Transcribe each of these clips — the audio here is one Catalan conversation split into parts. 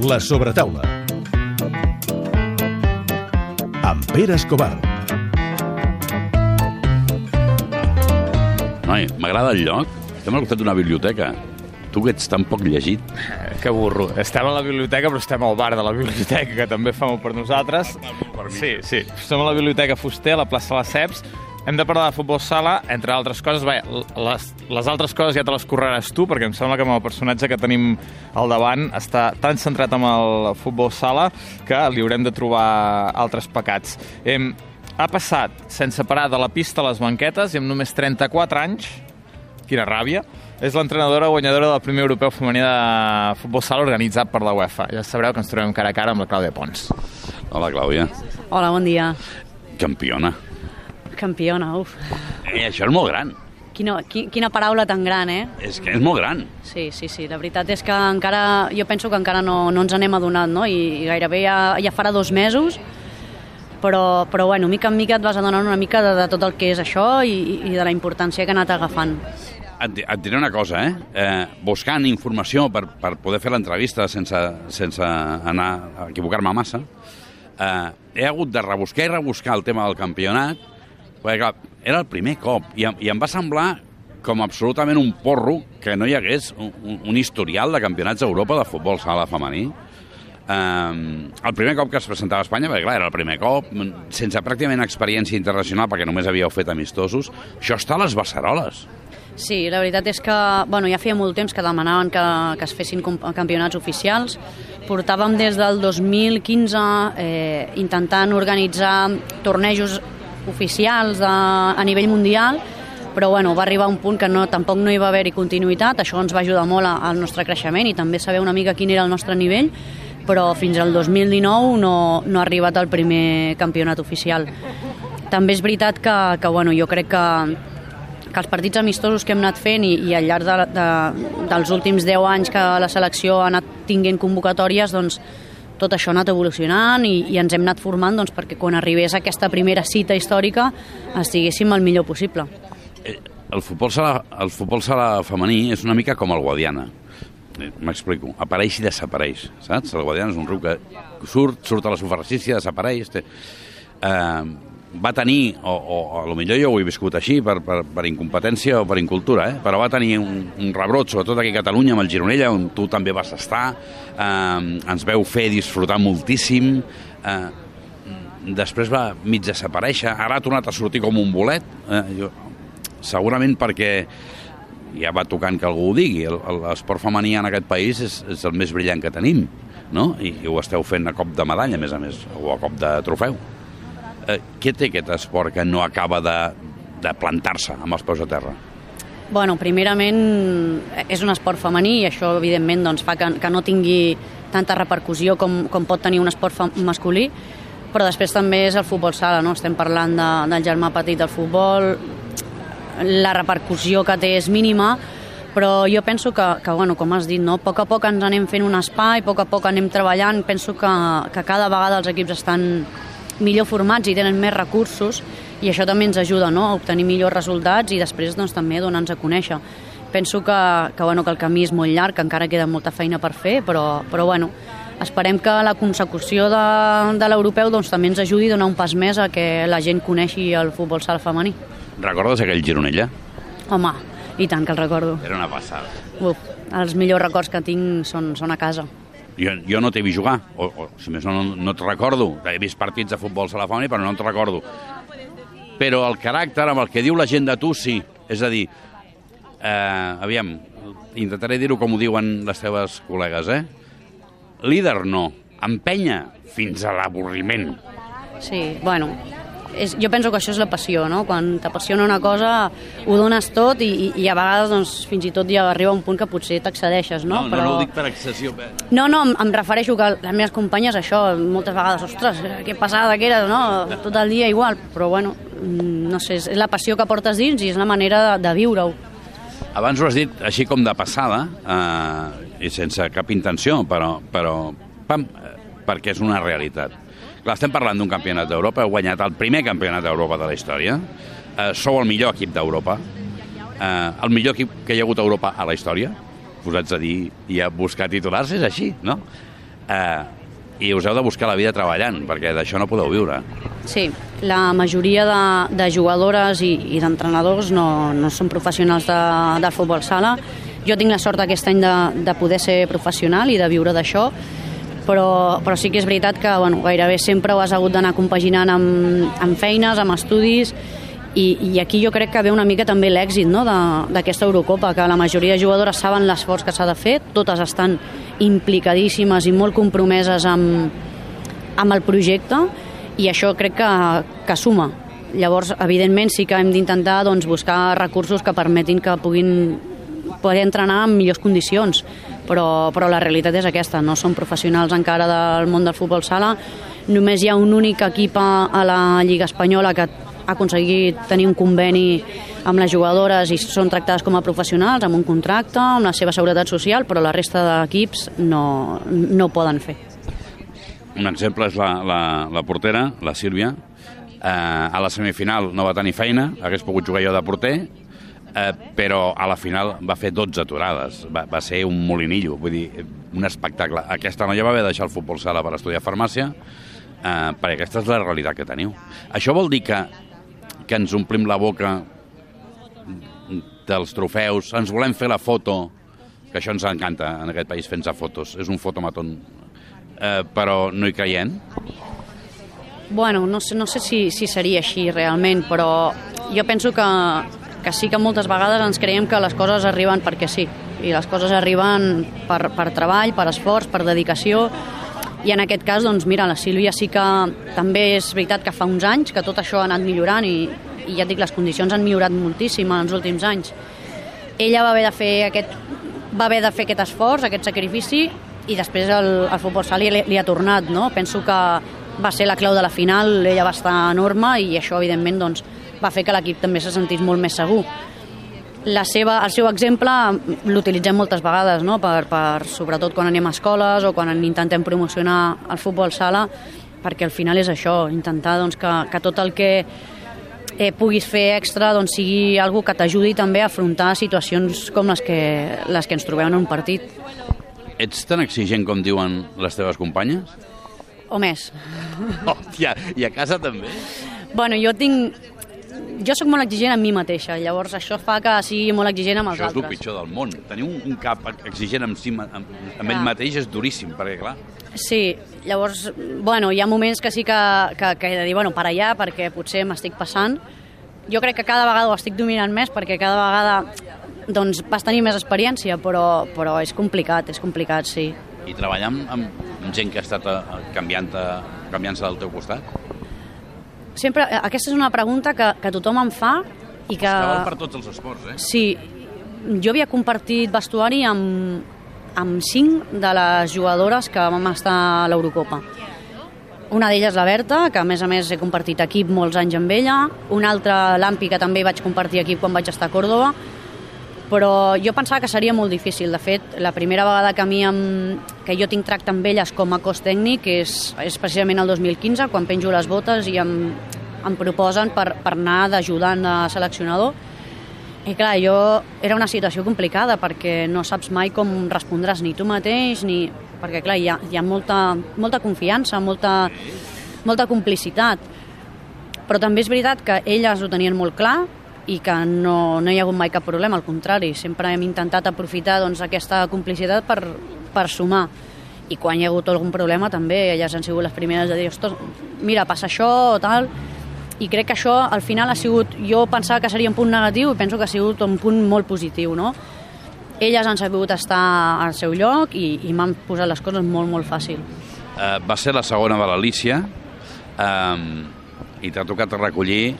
La sobretaula. Amb Pere Escobar. Noi, m'agrada el lloc. Estem al costat d'una biblioteca. Tu que ets tan poc llegit. Que burro. Estem a la biblioteca, però estem al bar de la biblioteca, que també fa molt per nosaltres. Sí, sí. Som a la biblioteca Fuster, a la plaça de les Ceps. Hem de parlar de futbol sala, entre altres coses. Vaja, les, les altres coses ja te les correràs tu, perquè em sembla que amb el personatge que tenim al davant està tan centrat amb el futbol sala que li haurem de trobar altres pecats. Hem, ha passat sense parar de la pista a les banquetes i amb només 34 anys, quina ràbia, és l'entrenadora guanyadora del primer europeu femení de futbol sala organitzat per la UEFA. Ja sabreu que ens trobem cara a cara amb la Clàudia Pons. Hola, Clàudia. Hola, bon dia. Campiona. Campiona, uf. Eh, això és molt gran. Quina, qui- quina paraula tan gran, eh? És que és molt gran. Sí, sí, sí. La veritat és que encara, jo penso que encara no, no ens n'hem adonat, no? I, i gairebé ja, ja farà dos mesos, però, però bueno, mica en mica et vas adonant una mica de, de tot el que és això i, i de la importància que ha anat agafant. Et, et diré una cosa, eh? eh buscant informació per, per poder fer l'entrevista sense, sense anar a equivocar-me massa, eh, he hagut de rebuscar i rebuscar el tema del campionat, perquè clar, era el primer cop, i, i em va semblar com absolutament un porro que no hi hagués un, un- historial de campionats d'Europa de futbol sala femení. Um, el primer cop que es presentava a Espanya, perquè clar, era el primer cop, sense pràcticament experiència internacional, perquè només havíeu fet amistosos, això està a les beceroles. Sí, la veritat és que bueno, ja feia molt temps que demanaven que, que es fessin campionats oficials. Portàvem des del 2015 eh, intentant organitzar tornejos oficials de, a nivell mundial, però bueno, va arribar un punt que no, tampoc no hi va haver-hi continuïtat, això ens va ajudar molt al nostre creixement i també saber una mica quin era el nostre nivell, però fins al 2019 no, no ha arribat el primer campionat oficial. També és veritat que, que bueno, jo crec que, que els partits amistosos que hem anat fent i, i al llarg de, de, dels últims 10 anys que la selecció ha anat tinguent convocatòries, doncs tot això ha anat evolucionant i, i ens hem anat formant doncs, perquè quan arribés aquesta primera cita històrica estiguéssim el millor possible. Eh, el futbol sala, el futbol sala femení és una mica com el Guadiana. Eh, M'explico. Apareix i desapareix, saps? El Guadiana és un riu que surt, surt a la superfície, desapareix. Té... Eh, va tenir, o, o a lo millor jo ho he viscut així, per, per, per incompetència o per incultura, eh? però va tenir un, un rebrot, sobretot aquí a Catalunya, amb el Gironella, on tu també vas estar, eh, ens veu fer disfrutar moltíssim, eh, després va mig desaparèixer, ara ha tornat a sortir com un bolet, eh, jo, segurament perquè ja va tocant que algú ho digui, l'esport femení en aquest país és, és el més brillant que tenim, no? I, I ho esteu fent a cop de medalla, a més a més, o a cop de trofeu. Eh, què té aquest esport que no acaba de, de plantar-se amb els peus a terra? Bueno, primerament és un esport femení i això evidentment doncs, fa que, que no tingui tanta repercussió com, com pot tenir un esport masculí, però després també és el futbol sala, no? estem parlant de, del germà petit del futbol, la repercussió que té és mínima, però jo penso que, que bueno, com has dit, no? a poc a poc ens anem fent un espai, a poc a poc anem treballant, penso que, que cada vegada els equips estan millor formats i tenen més recursos i això també ens ajuda no? a obtenir millors resultats i després doncs, també donar-nos a conèixer. Penso que, que, bueno, que el camí és molt llarg, que encara queda molta feina per fer, però, però bueno, esperem que la consecució de, de l'europeu doncs, també ens ajudi a donar un pas més a que la gent coneixi el futbol sala femení. Recordes aquell Gironella? Home, i tant que el recordo. Era una passada. Uf, els millors records que tinc són, són a casa. Jo, jo no t'he vist jugar, o, o si més no, no, no et recordo. He vist partits de futbol sala femení, però no et recordo. Però el caràcter amb el que diu la gent de tu, sí. És a dir, eh, aviam, intentaré dir-ho com ho diuen les teves col·legues, eh? Líder no, empenya fins a l'avorriment. Sí, bueno, és, jo penso que això és la passió, no? Quan t'apassiona una cosa, ho dones tot i, i, a vegades doncs, fins i tot ja arriba un punt que potser t'accedeixes, no? no, no ho dic per excessió. eh? No, no, em, em refereixo que les meves companyes, això, moltes vegades, ostres, que passada que eres, no? Tot el dia igual, però bueno, mm, no sé, és la passió que portes dins i és la manera de, de viure-ho. Abans ho has dit així com de passada, eh, i sense cap intenció, però, però pam, eh, perquè és una realitat. Clar, estem parlant d'un campionat d'Europa, heu guanyat el primer campionat d'Europa de la història, eh, sou el millor equip d'Europa, eh, el millor equip que hi ha hagut a Europa a la història, posats a dir i a buscar titulars, és així, no? eh, i us heu de buscar la vida treballant, perquè d'això no podeu viure. Sí, la majoria de, de jugadores i, i d'entrenadors no, no són professionals de, del futbol sala. Jo tinc la sort aquest any de, de poder ser professional i de viure d'això, però, però sí que és veritat que bueno, gairebé sempre ho has hagut d'anar compaginant amb, amb feines, amb estudis, i, i aquí jo crec que ve una mica també l'èxit no, d'aquesta Eurocopa, que la majoria de jugadores saben l'esforç que s'ha de fer, totes estan implicadíssimes i molt compromeses amb, amb el projecte i això crec que, que suma. Llavors, evidentment, sí que hem d'intentar doncs, buscar recursos que permetin que puguin poder entrenar en millors condicions, però, però la realitat és aquesta, no són professionals encara del món del futbol sala, només hi ha un únic equip a, la Lliga Espanyola que ha aconseguit tenir un conveni amb les jugadores i són tractades com a professionals, amb un contracte, amb la seva seguretat social, però la resta d'equips no, no poden fer. Un exemple és la, la, la portera, la Sílvia. Eh, a la semifinal no va tenir feina, hagués pogut jugar jo de porter, eh, però a la final va fer 12 aturades. Va, va ser un molinillo, vull dir, un espectacle. Aquesta noia va haver de deixar el futbol sala per estudiar farmàcia, eh, perquè aquesta és la realitat que teniu. Això vol dir que, que ens omplim la boca dels trofeus, ens volem fer la foto, que això ens encanta en aquest país fent-se fotos, és un fotomatón, eh, però no hi creiem. Bueno, no sé, no sé si, si seria així realment, però jo penso que, que sí que moltes vegades ens creiem que les coses arriben perquè sí, i les coses arriben per, per treball, per esforç, per dedicació, i en aquest cas, doncs mira, la Sílvia sí que també és veritat que fa uns anys que tot això ha anat millorant i, i ja et dic, les condicions han millorat moltíssim en els últims anys. Ella va haver de fer aquest, va haver de fer aquest esforç, aquest sacrifici, i després el, el futbol sala li, li ha tornat, no? Penso que va ser la clau de la final, ella va estar enorme i això, evidentment, doncs, va fer que l'equip també se sentís molt més segur. La seva, el seu exemple l'utilitzem moltes vegades, no? per, per, sobretot quan anem a escoles o quan intentem promocionar el futbol sala, perquè al final és això, intentar doncs, que, que tot el que eh, puguis fer extra doncs, sigui algo que t'ajudi també a afrontar situacions com les que, les que ens trobem en un partit. Ets tan exigent com diuen les teves companyes? O més. Hòstia, i a casa també? Bueno, jo tinc... Jo sóc molt exigent amb mi mateixa, llavors això fa que sigui molt exigent amb els Això és el altres. pitjor del món. Tenir un, un cap exigent amb, si, amb, amb ell mateix és duríssim, perquè, clar, Sí, llavors, bueno, hi ha moments que sí que, que, que he de dir, bueno, per allà, perquè potser m'estic passant. Jo crec que cada vegada ho estic dominant més, perquè cada vegada doncs, vas tenir més experiència, però, però és complicat, és complicat, sí. i treballar amb, amb, amb gent que ha estat eh, canviant-se canviant del teu costat. Sempre, eh, aquesta és una pregunta que, que tothom em fa i que... Que val per tots els esports, eh? Sí, jo havia compartit vestuari amb, amb cinc de les jugadores que vam estar a l'Eurocopa. Una d'elles la Berta, que a més a més he compartit equip molts anys amb ella, una altra l'Ampi, que també vaig compartir equip quan vaig estar a Córdoba, però jo pensava que seria molt difícil. De fet, la primera vegada que a mi em, que jo tinc tracte amb elles com a cos tècnic és, és precisament el 2015, quan penjo les botes i em, em proposen per, per anar d'ajudant de seleccionador. I clar, jo era una situació complicada perquè no saps mai com respondràs ni tu mateix, ni... perquè clar, hi ha, hi ha molta, molta confiança, molta, molta complicitat. Però també és veritat que elles ho tenien molt clar i que no, no hi ha hagut mai cap problema, al contrari, sempre hem intentat aprofitar doncs, aquesta complicitat per, per sumar. I quan hi ha hagut algun problema també, elles han sigut les primeres de dir, ostres, mira, passa això o tal, i crec que això al final ha sigut, jo pensava que seria un punt negatiu i penso que ha sigut un punt molt positiu, no? Elles han sabut estar al seu lloc i, i m'han posat les coses molt, molt fàcil. Eh, va ser la segona de l'Alícia eh, i t'ha tocat recollir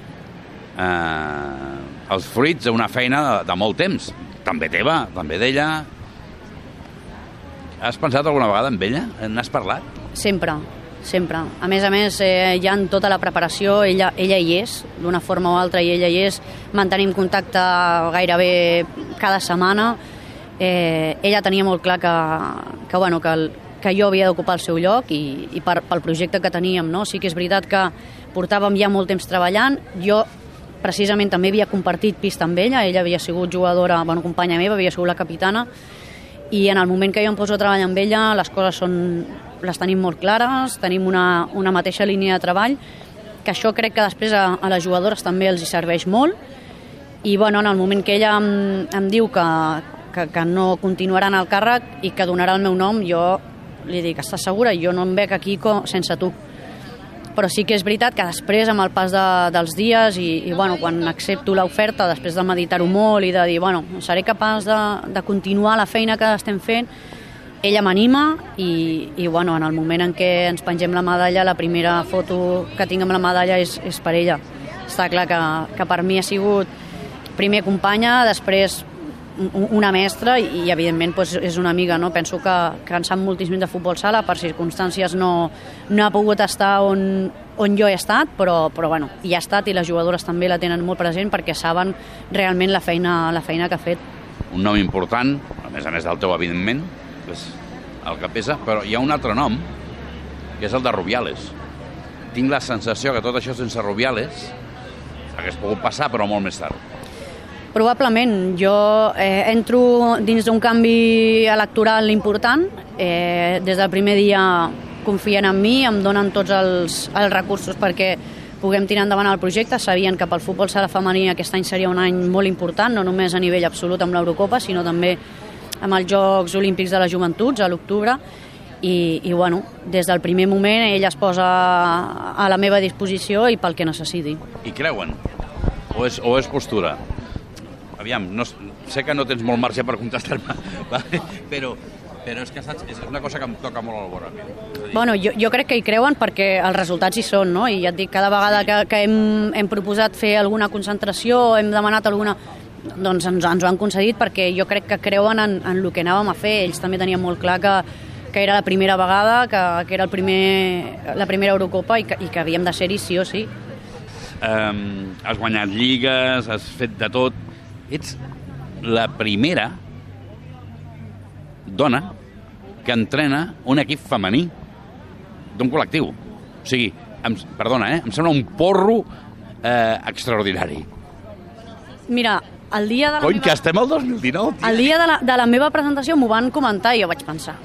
eh, els fruits d'una feina de, de molt temps. També teva, també d'ella. Has pensat alguna vegada en ella? N'has parlat? Sempre, sempre. A més a més, eh, ja en tota la preparació ella, ella hi és, d'una forma o altra, i ella hi és. Mantenim contacte gairebé cada setmana. Eh, ella tenia molt clar que, que, bueno, que, el, que jo havia d'ocupar el seu lloc i, i per, pel projecte que teníem. No? Sí que és veritat que portàvem ja molt temps treballant. Jo precisament també havia compartit pista amb ella, ella havia sigut jugadora, bueno, companya meva, havia sigut la capitana, i en el moment que jo em poso a treballar amb ella les coses són les tenim molt clares, tenim una, una mateixa línia de treball, que això crec que després a, a les jugadores també els hi serveix molt, i bueno, en el moment que ella em, em diu que, que, que no continuarà en el càrrec i que donarà el meu nom, jo li dic, estàs segura? Jo no em veig aquí sense tu. Però sí que és veritat que després, amb el pas de, dels dies i, i bueno, quan accepto l'oferta, després de meditar-ho molt i de dir, bueno, seré capaç de, de continuar la feina que estem fent, ella m'anima i, i bueno, en el moment en què ens pengem la medalla, la primera foto que tinc amb la medalla és, és per ella. Està clar que, que per mi ha sigut primer companya, després una mestra i, i evidentment doncs, és una amiga. No? Penso que, que en sap moltíssim de futbol sala, per circumstàncies no, no ha pogut estar on, on jo he estat, però, però bueno, hi ha estat i les jugadores també la tenen molt present perquè saben realment la feina, la feina que ha fet. Un nom important, a més a més del teu, evidentment, és el que pesa, però hi ha un altre nom, que és el de Rubiales. Tinc la sensació que tot això sense Rubiales hagués pogut passar, però molt més tard. Probablement. Jo eh, entro dins d'un canvi electoral important. Eh, des del primer dia confien en mi, em donen tots els, els recursos perquè puguem tirar endavant el projecte. Sabien que pel futbol sala femení aquest any seria un any molt important, no només a nivell absolut amb l'Eurocopa, sinó també amb els Jocs Olímpics de les Joventuts a l'octubre. I, I, bueno, des del primer moment ella es posa a la meva disposició i pel que necessiti. I creuen? O és, o és postura? Aviam, no, sé que no tens molt marge per contestar-me, vale? però, però és que saps, és una cosa que em toca molt al vora. Dir, Bueno, jo, jo crec que hi creuen perquè els resultats hi són, no? I ja et dic, cada vegada que, que hem, hem proposat fer alguna concentració, hem demanat alguna... Doncs ens, ens ho han concedit perquè jo crec que creuen en, en el que anàvem a fer. Ells també tenien molt clar que, que era la primera vegada, que, que era el primer, la primera Eurocopa i que, i que havíem de ser-hi sí o sí. um, has guanyat lligues, has fet de tot. Ets la primera dona que entrena un equip femení d'un col·lectiu. O sigui, em, perdona, eh? em sembla un porro eh, extraordinari. Mira, el dia de la Cony, meva... que estem al 2019, tio. El dia de la, de la meva presentació m'ho van comentar i jo vaig pensar,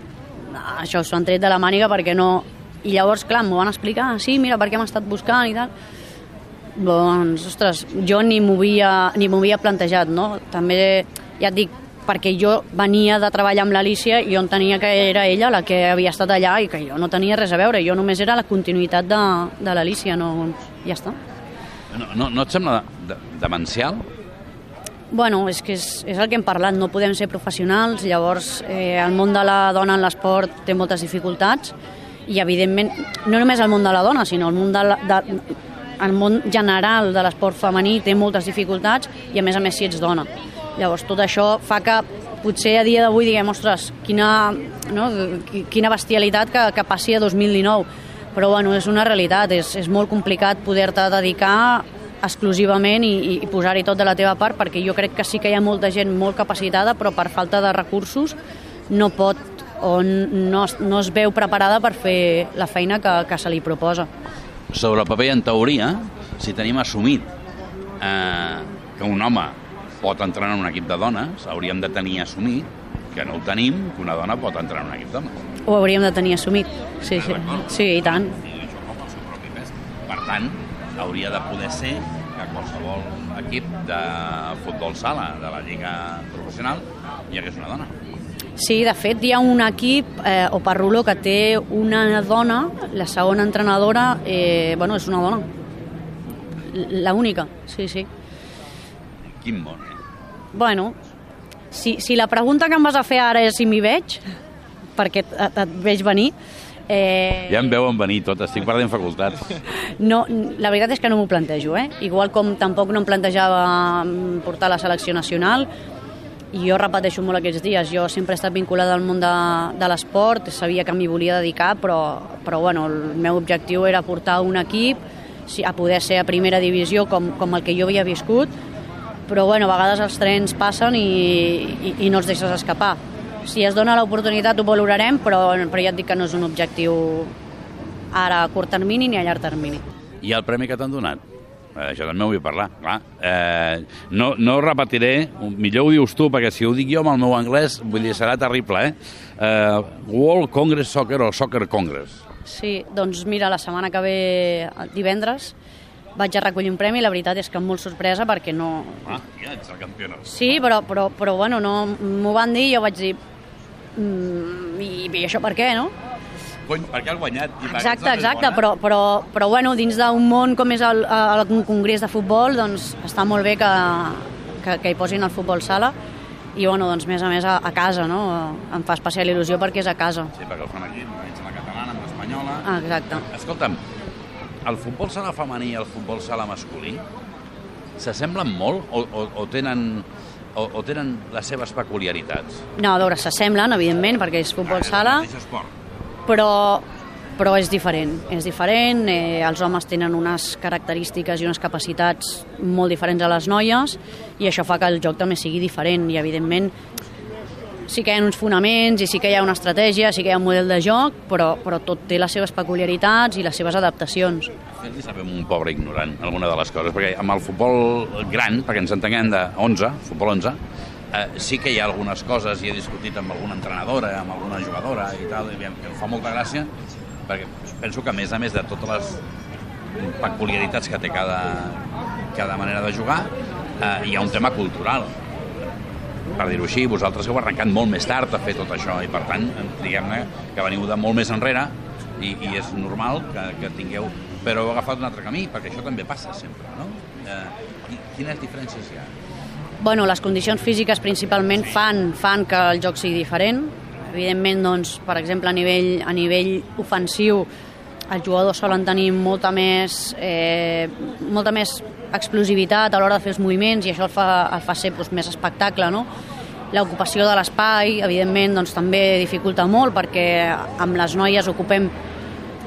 no, això s'ho han tret de la màniga perquè no... I llavors, clar, m'ho van explicar, "Ah, sí, mira, per què hem estat buscant i tal. Doncs, ostres, jo ni m'ho havia, ni havia plantejat, no? També, ja et dic, perquè jo venia de treballar amb l'Alícia i jo entenia que era ella la que havia estat allà i que jo no tenia res a veure, jo només era la continuïtat de, de l'Alícia, no... ja està. No, no, no et sembla de, demencial? Bueno, és que és, és el que hem parlat, no podem ser professionals, llavors eh, el món de la dona en l'esport té moltes dificultats i evidentment, no només el món de la dona, sinó el món, de la, de, el món general de l'esport femení té moltes dificultats i a més a més si ets dona. Llavors tot això fa que potser a dia d'avui diguem, ostres, quina, no, qui- quina bestialitat que, que passi a 2019, però bueno, és una realitat, és, és molt complicat poder-te dedicar exclusivament i, i posar-hi tot de la teva part perquè jo crec que sí que hi ha molta gent molt capacitada però per falta de recursos no pot o no, no es veu preparada per fer la feina que, que se li proposa. Sobre el paper, en teoria, si tenim assumit eh, que un home pot entrenar en un equip de dones, hauríem de tenir assumit que no ho tenim, que una dona pot entrenar en un equip d'homes. Ho hauríem de tenir assumit. Sí, sí, sí i tant. Per tant, hauria de poder ser que qualsevol equip de futbol sala de la Lliga Professional hi hagués una dona. Sí, de fet, hi ha un equip, eh, o Parrulo, que té una dona, la segona entrenadora, eh, bueno, és una dona. La única, sí, sí. Quin món, eh? Bueno, si, si la pregunta que em vas a fer ara és si m'hi veig, perquè et, et veig venir, eh, Ja em veuen venir tot, estic perdent facultats. no, la veritat és que no m'ho plantejo, eh? Igual com tampoc no em plantejava mm, portar la selecció nacional, i jo repeteixo molt aquests dies, jo sempre he estat vinculada al món de, de l'esport, sabia que m'hi volia dedicar, però, però bueno, el meu objectiu era portar un equip a poder ser a primera divisió com, com el que jo havia viscut, però bueno, a vegades els trens passen i, i, i no els deixes escapar. Si es dona l'oportunitat ho valorarem, però, però ja et dic que no és un objectiu ara a curt termini ni a llarg termini. I el premi que t'han donat? Eh, això també ho vull parlar, clar. Eh, no, no repetiré, millor ho dius tu, perquè si ho dic jo amb el meu anglès, vull dir, serà terrible, eh? eh World Congress Soccer o Soccer Congress. Sí, doncs mira, la setmana que ve, divendres, vaig a recollir un premi, la veritat és que molt sorpresa perquè no... Ah, ja ets el campió. Sí, però, però, però bueno, no, m'ho van dir i jo vaig dir... Mm, i, I això per què, no? Perquè has guanyat. I exacte, exacte, però, però, però bueno, dins d'un món com és el, el, el congrés de futbol, doncs està molt bé que, que, que hi posin el futbol sala i bueno, doncs més a més a, a casa, no? Em fa especial il·lusió perquè és a casa. Sí, perquè el fan aquí, ets la catalana, amb l'espanyola... Ah, exacte. Escolta'm, el futbol sala femení i el futbol sala masculí s'assemblen molt o, o, o tenen o, o tenen les seves peculiaritats? No, a veure, s'assemblen, evidentment, perquè és futbol ah, sala, és esport. Però però és diferent, és diferent, eh, els homes tenen unes característiques i unes capacitats molt diferents a les noies i això fa que el joc també sigui diferent i evidentment sí que hi ha uns fonaments i sí que hi ha una estratègia, sí que hi ha un model de joc, però, però tot té les seves peculiaritats i les seves adaptacions. Fes-li saber un pobre ignorant alguna de les coses, perquè amb el futbol gran, perquè ens entenguem de 11, futbol 11, eh, sí que hi ha algunes coses, i he discutit amb alguna entrenadora, amb alguna jugadora i tal, i em, em fa molta gràcia, perquè penso que a més a més de totes les peculiaritats que té cada, cada manera de jugar, eh, hi ha un tema cultural. Per dir-ho així, vosaltres heu arrencat molt més tard a fer tot això i per tant, diguem-ne que veniu de molt més enrere i, i és normal que, que tingueu... Però heu agafat un altre camí, perquè això també passa sempre, no? Eh, quines diferències hi ha? Bueno, les condicions físiques principalment fan, fan que el joc sigui diferent, Evidentment, doncs, per exemple, a nivell, a nivell ofensiu, els jugadors solen tenir molta més, eh, molta més explosivitat a l'hora de fer els moviments i això el fa, el fa ser doncs, més espectacle, no? L'ocupació de l'espai, evidentment, doncs, també dificulta molt perquè amb les noies ocupem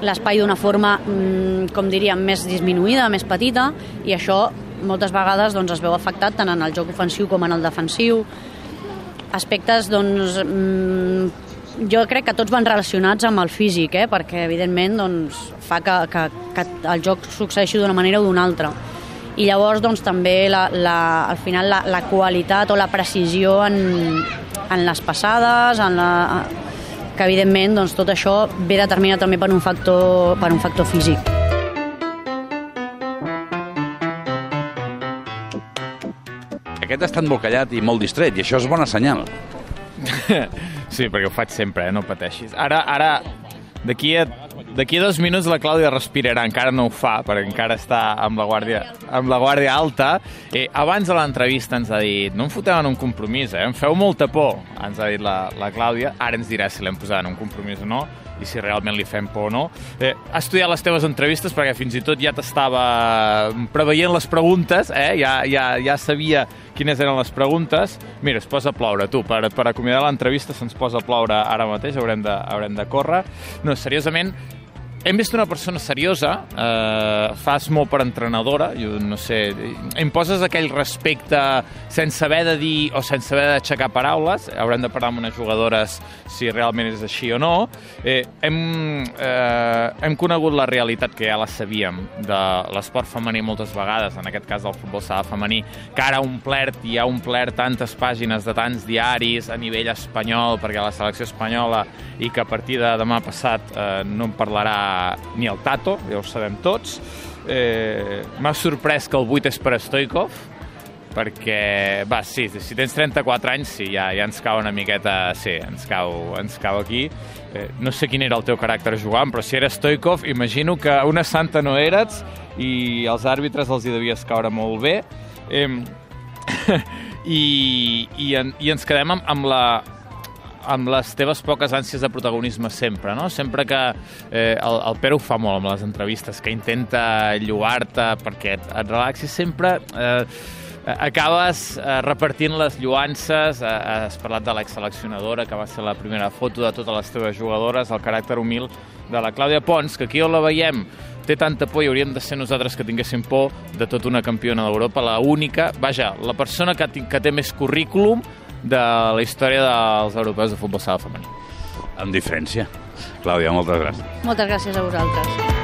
l'espai d'una forma, mm, com diríem, més disminuïda, més petita, i això moltes vegades doncs, es veu afectat tant en el joc ofensiu com en el defensiu, aspectes, doncs, mm, jo crec que tots van relacionats amb el físic, eh? perquè evidentment doncs, fa que, que, que el joc succeeixi d'una manera o d'una altra. I llavors doncs, també la, la, al final la, la qualitat o la precisió en, en les passades, en la, que evidentment doncs, tot això ve determinat també per un factor, per un factor físic. Aquest ha estat molt callat i molt distret, i això és bona senyal. sí, perquè ho faig sempre, eh? no pateixis. Ara, ara d'aquí a, a dos minuts la Clàudia respirarà, encara no ho fa, perquè encara està amb la guàrdia, amb la guàrdia alta. Eh, abans de l'entrevista ens ha dit, no em foteu en un compromís, eh? em feu molta por, ens ha dit la, la Clàudia. Ara ens dirà si l'hem posat en un compromís o no i si realment li fem por o no. Eh, ha estudiat les teves entrevistes perquè fins i tot ja t'estava preveient les preguntes, eh? ja, ja, ja sabia quines eren les preguntes. Mira, es posa a ploure, tu, per, per acomiadar l'entrevista se'ns posa a ploure ara mateix, haurem de, haurem de córrer. No, seriosament, hem vist una persona seriosa, eh, fas molt per entrenadora, jo no sé, imposes aquell respecte sense haver de dir o sense haver d'aixecar paraules, haurem de parlar amb unes jugadores si realment és així o no. Eh, hem, eh, hem conegut la realitat que ja la sabíem de l'esport femení moltes vegades, en aquest cas del futbol sala femení, que ara ha omplert i ha omplert tantes pàgines de tants diaris a nivell espanyol, perquè la selecció espanyola i que a partir de demà passat eh, no en parlarà ni el Tato, ja ho sabem tots. Eh, M'ha sorprès que el 8 és per Stoikov, perquè, va, sí, si tens 34 anys, sí, ja, ja ens cau una miqueta, sí, ens cau, ens cau aquí. Eh, no sé quin era el teu caràcter jugant, però si era Stoikov, imagino que una santa no eres i els àrbitres els hi devies caure molt bé. Eh, i, i, en, i ens quedem amb, amb la, amb les teves poques ànsies de protagonisme sempre, no? Sempre que eh, el, el Pere ho fa molt amb les entrevistes, que intenta lluar-te perquè et, et relaxis sempre... Eh, acabes eh, repartint les lluances, eh, has parlat de l'exseleccionadora, que va ser la primera foto de totes les teves jugadores, el caràcter humil de la Clàudia Pons, que aquí on la veiem té tanta por i hauríem de ser nosaltres que tinguéssim por de tota una campiona d'Europa, la única, vaja, la persona que, que té més currículum de la història dels europeus de futbol sala femení. Amb diferència. Clàudia, moltes gràcies. Moltes gràcies a vosaltres.